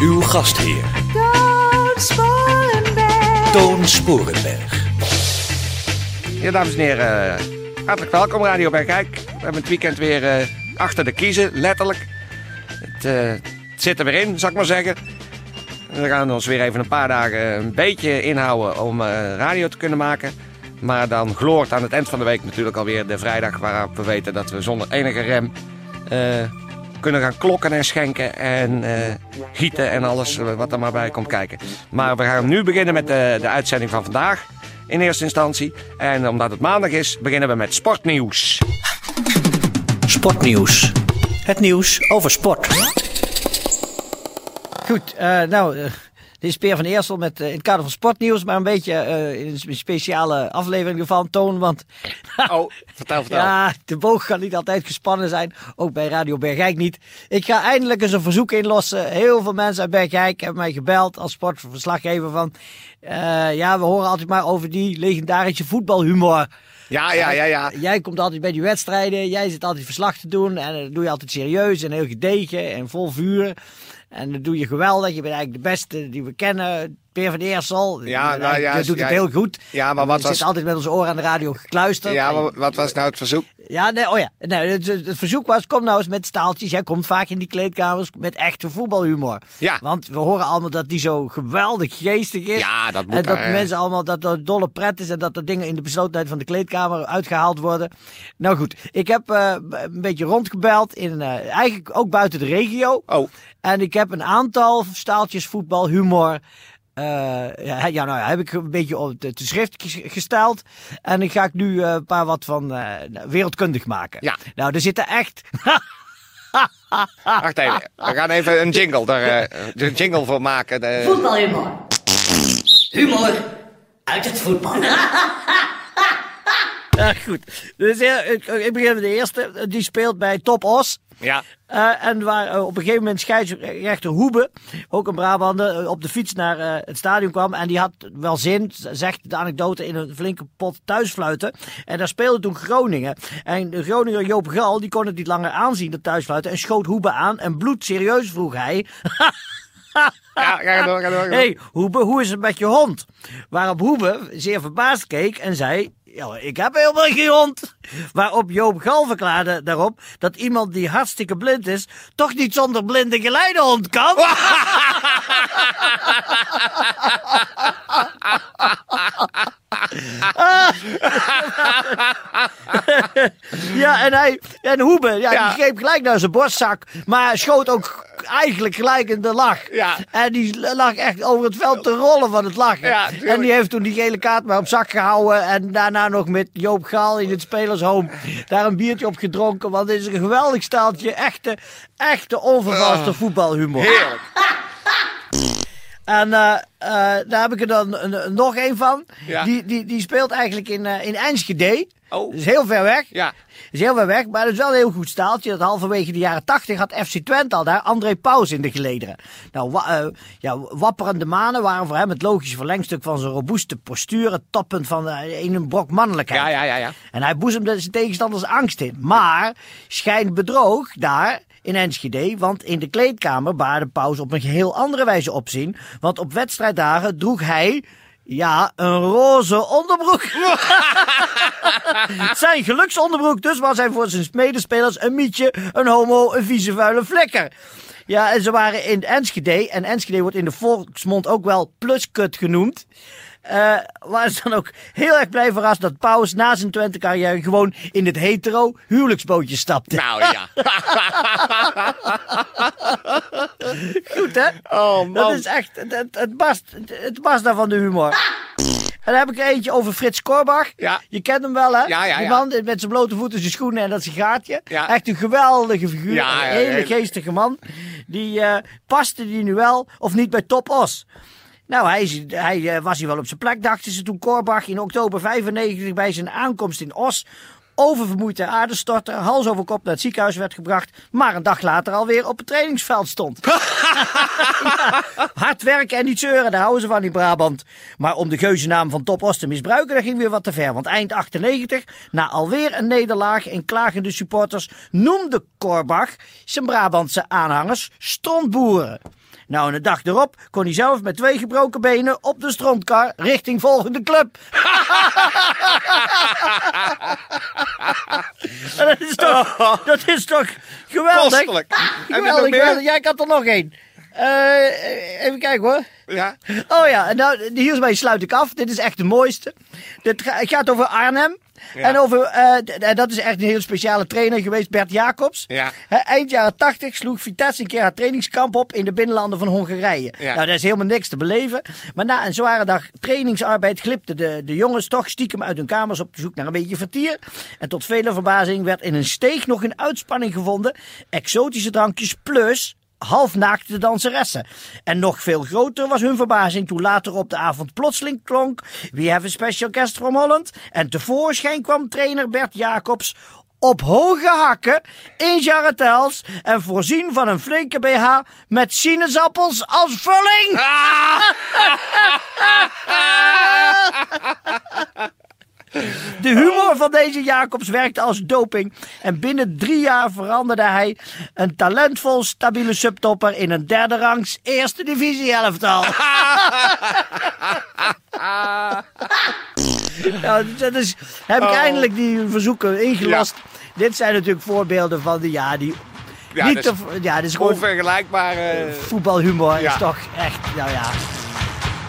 Uw gastheer, Toon Sporenberg. Toon Sporenberg. Ja, dames en heren, eh, hartelijk welkom Radio Bergijk. We hebben het weekend weer eh, achter de kiezen, letterlijk. Het, eh, het zit er weer in, zal ik maar zeggen. We gaan ons weer even een paar dagen een beetje inhouden om eh, radio te kunnen maken. Maar dan gloort aan het eind van de week natuurlijk alweer de vrijdag waarop we weten dat we zonder enige rem eh, kunnen gaan klokken en schenken en eh, gieten en alles eh, wat er maar bij komt kijken. Maar we gaan nu beginnen met de, de uitzending van vandaag in eerste instantie. En omdat het maandag is, beginnen we met sportnieuws. Sportnieuws. Het nieuws over sport. Goed, eh, nou, eh, dit is Peer van Eersel met eh, in het kader van sportnieuws, maar een beetje eh, in een speciale aflevering ervan, Toon. Want Oh, vertel, vertel. ja, de boog kan niet altijd gespannen zijn, ook bij Radio Bergijk niet. Ik ga eindelijk eens een verzoek inlossen. Heel veel mensen uit Bergijk hebben mij gebeld als sportverslaggever van, eh, ja, we horen altijd maar over die legendarische voetbalhumor. Ja, ja, ja, ja. Jij komt altijd bij die wedstrijden, jij zit altijd verslag te doen en dat doe je altijd serieus en heel gedegen en vol vuur. En dat doe je geweldig, je bent eigenlijk de beste die we kennen, Peer van Eersel. Ja, Je- nou ja, Je doet ja. het heel goed. Ja, maar wat was- zitten altijd met onze oren aan de radio gekluisterd. Ja, maar wat was nou het verzoek? ja, nee, oh ja. Nee, het, verzoek was, kom nou eens met staaltjes. Jij komt vaak in die kleedkamers met echte voetbalhumor. Ja. Want we horen allemaal dat die zo geweldig geestig is. Ja, dat moet En dat daar, mensen allemaal, dat er dolle pret is en dat er dingen in de beslotenheid van de kleedkamer uitgehaald worden. Nou goed, ik heb eh, een beetje rondgebeld, in, eh, eigenlijk ook buiten de regio. Oh, En ik heb een aantal staaltjes voetbal, eh, ja, ja, nou ja, heb ik een beetje op de, de schrift ges- gesteld. En ik ga ik nu eh, een paar wat van eh, wereldkundig maken. Ja. Nou, er zitten echt. wacht even. We gaan even een jingle eh, de jingle voor maken. De- Voetbalhumor. Humor uit het voetbal. Ja, goed. Dus ik, ik begin met de eerste. Die speelt bij Top Os. Ja. Eh, en waar eh, op een gegeven moment scheidsrechter Hoebe, ook een Brabander, eh, op de fiets naar het stadion kwam. En die had wel zin, zegt de anekdote, in een flinke pot thuisfluiten. En daar speelde toen Groningen. En de Groninger Joop Gal, die kon het niet langer aanzien, dat thuisfluiten. En schoot Hoebe aan. En bloedserieus vroeg hij... Ja, ga door, ga door. door. hey, Hoebe, hoe is het met je hond? Waarop Hoebe zeer verbaasd keek en zei... Ja, ik heb helemaal geen hond. Waarop Joop Gal verklaarde daarop dat iemand die hartstikke blind is... toch niet zonder blinde geleidehond kan. ja, en hij, en Hoebe, ja, Ja. die greep gelijk naar zijn borstzak... maar schoot ook eigenlijk gelijk in de lach. Ja. En die lag echt over het veld te rollen van het lachen. Ja, en die heeft toen die gele kaart maar op zak gehouden. En daarna nog met Joop Gaal in het spelershome daar een biertje op gedronken. Want dit is een geweldig staaltje. Echte, echte onvervalste voetbalhumor. Ah, Heerlijk. En eh, eh, daar heb ik er dan een- nog een van. Ja. Die, die, die speelt eigenlijk in, eh, in Enschede. Oh. Dat is heel ver weg. Ja. Dat is heel ver weg, maar dat is wel een heel goed staaltje. Dat halverwege de jaren 80 had FC Twente al daar André Pauws in de gelederen. Nou, wa- eh, ja, wapperende manen waren voor hem het logische verlengstuk van zijn robuuste postuur. Het toppunt van eh, in een brok mannelijkheid. Ja, ja, ja, ja. En hij boezemde zijn tegenstanders angst in. Maar schijnt bedroog daar in Enschede, want in de kleedkamer baarde Pauws op een geheel andere wijze opzien. Want op wedstrijddagen droeg hij, ja, een roze onderbroek. zijn geluksonderbroek dus was hij voor zijn medespelers een mietje, een homo, een vieze vuile vlekker. Ja, en ze waren in Enschede. En Enschede wordt in de volksmond ook wel pluskut genoemd. Eh waren ze dan ook heel erg blij verrast dat Pauws na zijn Twente-carrière gewoon in het hetero huwelijksbootje stapte. Nou ja. Goed hè? Oh man. Dat is echt, het, het, barst, het barst daar van de humor. Dan heb ik er eentje over Frits Korbach. Ja. Je kent hem wel, hè? Ja, ja, Die man met zijn blote voeten, zijn schoenen en dat sigaartje. Ja. Echt een geweldige figuur. Een hele heel- geestige man. Die eh, paste die nu wel of niet bij Top Os. Nou, hij, hij eh, was hier wel op zijn plek, dachten ze toen Korbach in oktober 95 bij zijn aankomst in Os oververmoeid ter aarde stortte, hals over kop naar het ziekenhuis werd gebracht, maar een dag later alweer op het trainingsveld stond. Ja, hard werken en niet zeuren, daar houden ze van in Brabant. Maar om de geuzennaam van Top Os te misbruiken, dat ging weer wat te ver. Want eind 98, na alweer een nederlaag en klagende supporters, noemde Korbach zijn Brabantse aanhangers strontboeren. Nou, en de dag erop kon hij zelf met twee gebroken benen op de strontkar richting volgende club. dat, is toch, dat is toch geweldig? Kostelijk. Nog Geweldig. Ja, ik had er nog één. Eh, even kijken hoor. Ja. Oh ja, nou, hiermee sluit ik af. Dit is echt de mooiste. Dit gaat over Arnhem. En over, eh, en dat is echt een heel speciale trainer geweest, Bert Jacobs. Ja. Eind jaren 80 sloeg Vitesse een keer haar trainingskamp op in de binnenlanden van Hongarije. Ja. Nou, daar is helemaal niks te beleven. Maar na een zware dag trainingsarbeid glipten de, de jongens toch stiekem uit hun kamers op zoek naar een beetje vertier. En tot vele verbazing werd in een steeg nog een uitspanning gevonden. Exotische drankjes plus halfnaakte danseressen. En nog veel groter was hun verbazing toen later op de avond plotseling klonk We have a special guest from Holland. En tevoorschijn kwam trainer Bert Jacobs op hoge hakken in jarretels en voorzien van een flinke BH met sinaasappels als vulling. De humor van deze Jacobs werkte als doping. En binnen drie jaar veranderde hij een talentvol, stabiele subtopper in een derde rangs eerste divisie elftal. nou, dat is, heb ik Oh. eindelijk die verzoeken ingelast. Dit zijn natuurlijk voorbeelden van de ja, die. Ja, niet dat te, ja, dit is gewoon Onvergelijkbaar. eh, voetbalhumor. Ja. Is toch echt, nou ja.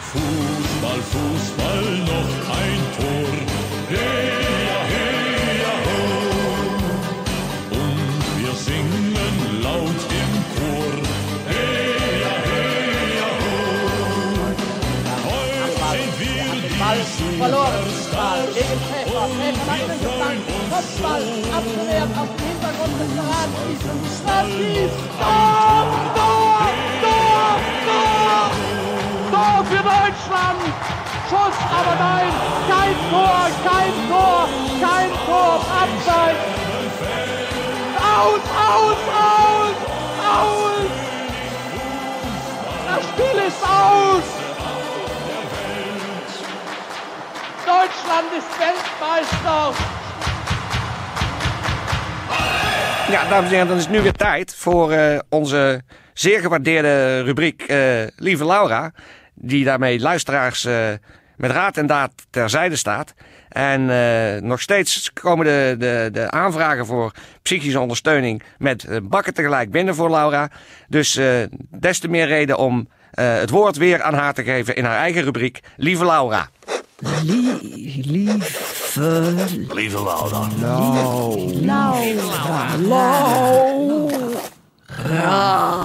Fußball, Fußball, die Verloren. Superstars. Gegen Pfeffer. Pfeffer macht einen Gefang. Kopfball. Abgewehrt auf den Hintergrund des Paradschießen. Schießt. Tor! Tor! Tor! Tor! Tor für Deutschland! Schuss, aber nein! Kein Tor! Kein Tor! Kein Tor! Abseits! Aus! Aus! Aus! Aus! Das Spiel ist aus! Ist Weltmeister! Ja, dames en heren, dan is het nu weer tijd voor eh, onze zeer gewaardeerde rubriek eh, Lieve Laura. Die daarmee luisteraars eh, met raad en daad terzijde staat. En nog steeds komen de, de, de aanvragen voor psychische ondersteuning met bakken tegelijk binnen voor Laura. Dus des te meer reden om het woord weer aan haar te geven in haar eigen rubriek Lieve Laura. Lieve Lieve Laura.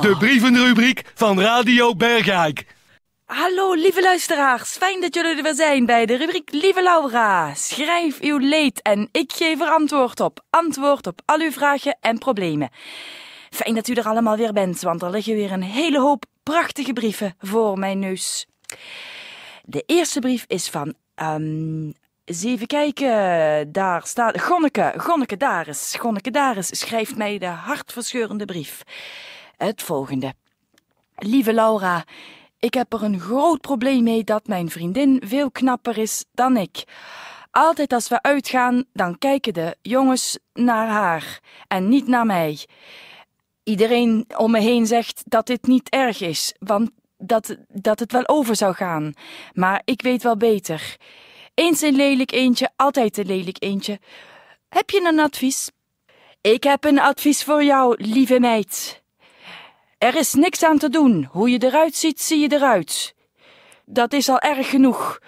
De brievenrubriek van Radio Bergijk. Hallo lieve luisteraars, fijn dat jullie er weer zijn bij de rubriek Lieve Laura. Schrijf uw leed en ik geef er antwoord op. Antwoord op al uw vragen en problemen. Fijn dat u er allemaal weer bent, want er liggen weer een hele hoop prachtige brieven voor mijn neus. De eerste brief is van, eens even kijken, daar staat, Gonneke, Gonneke Daris, Gonneke Daris schrijft mij de hartverscheurende brief. Het volgende. Lieve Laura, ik heb er een groot probleem mee dat mijn vriendin veel knapper is dan ik. Altijd als we uitgaan, dan kijken de jongens naar haar en niet naar mij. Iedereen om me heen zegt dat dit niet erg is, want dat, dat het wel over zou gaan. Maar ik weet wel beter. Eens een lelijk eentje, altijd een lelijk eentje. Heb je een advies? Ik heb een advies voor jou, lieve meid. Er is niks aan te doen. Hoe je eruit ziet, zie je eruit. Dat is al erg genoeg.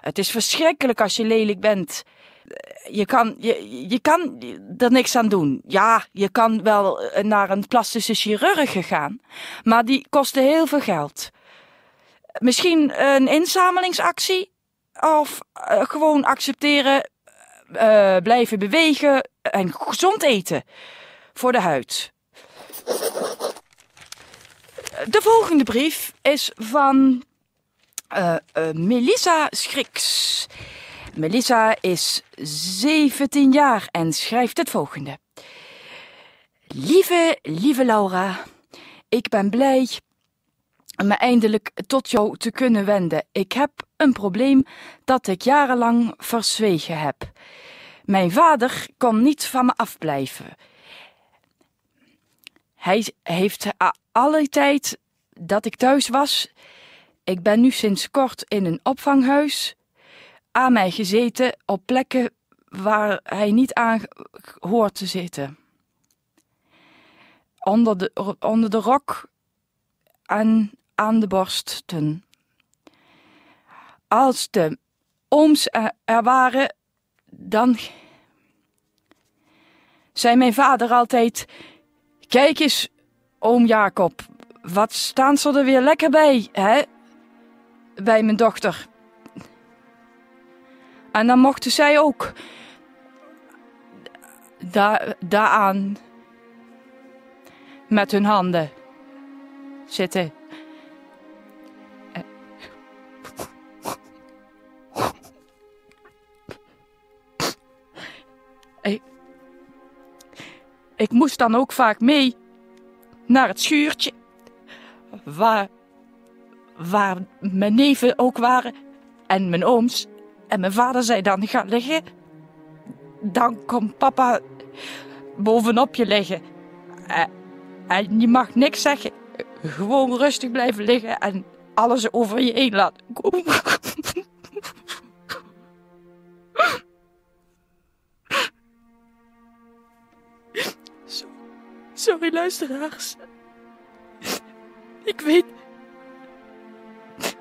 Het is verschrikkelijk als je lelijk bent. Je kan, je, je kan er niks aan doen. Ja, je kan wel naar een plastische chirurg gaan, maar die kosten heel veel geld. Misschien een inzamelingsactie? of eh, gewoon accepteren, eh, blijven bewegen en gezond eten voor de huid. De volgende brief is van eh, Melissa Schriks. Melissa is 17 jaar en schrijft het volgende. Lieve, lieve Laura, ik ben blij me eindelijk tot jou te kunnen wenden. Ik heb een probleem dat ik jarenlang verzwegen heb. Mijn vader kon niet van me afblijven. Hij heeft alle tijd dat ik thuis was. Ik ben nu sinds kort in een opvanghuis aan mij gezeten op plekken waar hij niet aan hoort te zitten. Onder de, onder de rok en aan de borsten. Als de ooms er, waren, dan zei mijn vader altijd: Kijk eens, oom Jacob, wat staan ze er weer lekker bij, hè? Bij mijn dochter. En dan mochten zij ook daar, daaraan met hun handen zitten. Ik moest dan ook vaak mee naar het schuurtje waar, waar mijn neven ook waren en mijn ooms. En mijn vader zei dan, ga liggen. Dan komt papa bovenop je liggen. Eh, En je mag niks zeggen. Gewoon rustig blijven liggen en alles over je heen laten komen. Sorry, luisteraars. Ik weet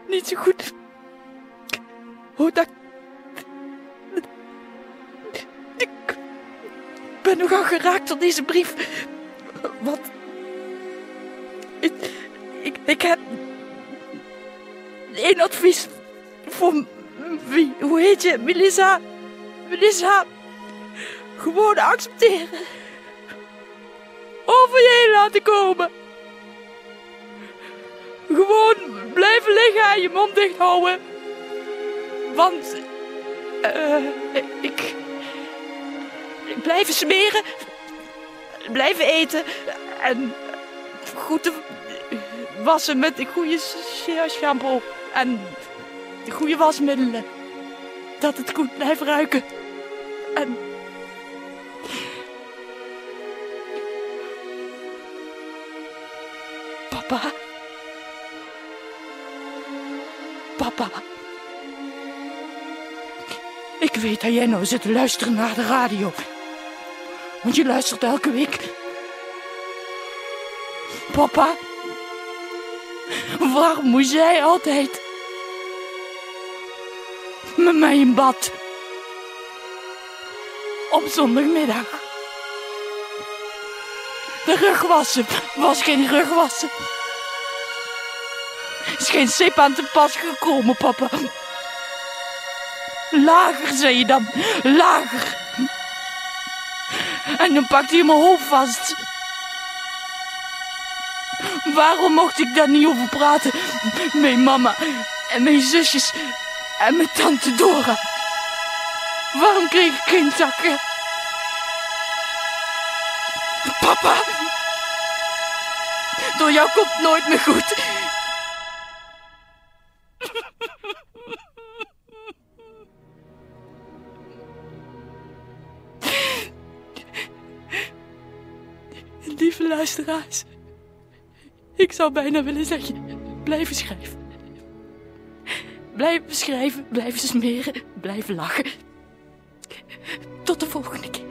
niet zo goed hoe dat. Ik ben nogal geraakt door deze brief. Wat. Ik, ik, ik heb. één advies voor. Wie? Hoe heet je? Melissa? Melissa. Gewoon accepteren. Over je heen laten komen. Gewoon blijven liggen en je mond dicht houden. Want eh, ik, ik blijven smeren, blijven eten en goed wassen met de goede sh- shampoo en de goede wasmiddelen. Dat het goed blijft ruiken. En papa. Papa. Ik weet dat jij nou zit te luisteren naar de radio. Want je luistert elke week. Papa. Waarom moest jij altijd... met mij in bad? Op zondagmiddag. De rugwassen was geen rugwassen. Is geen sip aan te pas gekomen, papa. Lager, zei je dan. Lager. En dan pakte hij mijn hoofd vast. Waarom mocht ik daar niet over praten? Mijn mama en mijn zusjes en mijn tante Dora. Waarom kreeg ik geen takken? Papa. Door jou komt nooit meer goed. Lieve luisteraars, ik zou bijna willen zeggen, blijven schrijven. Blijven schrijven, blijven smeren, blijven lachen. Tot de volgende keer.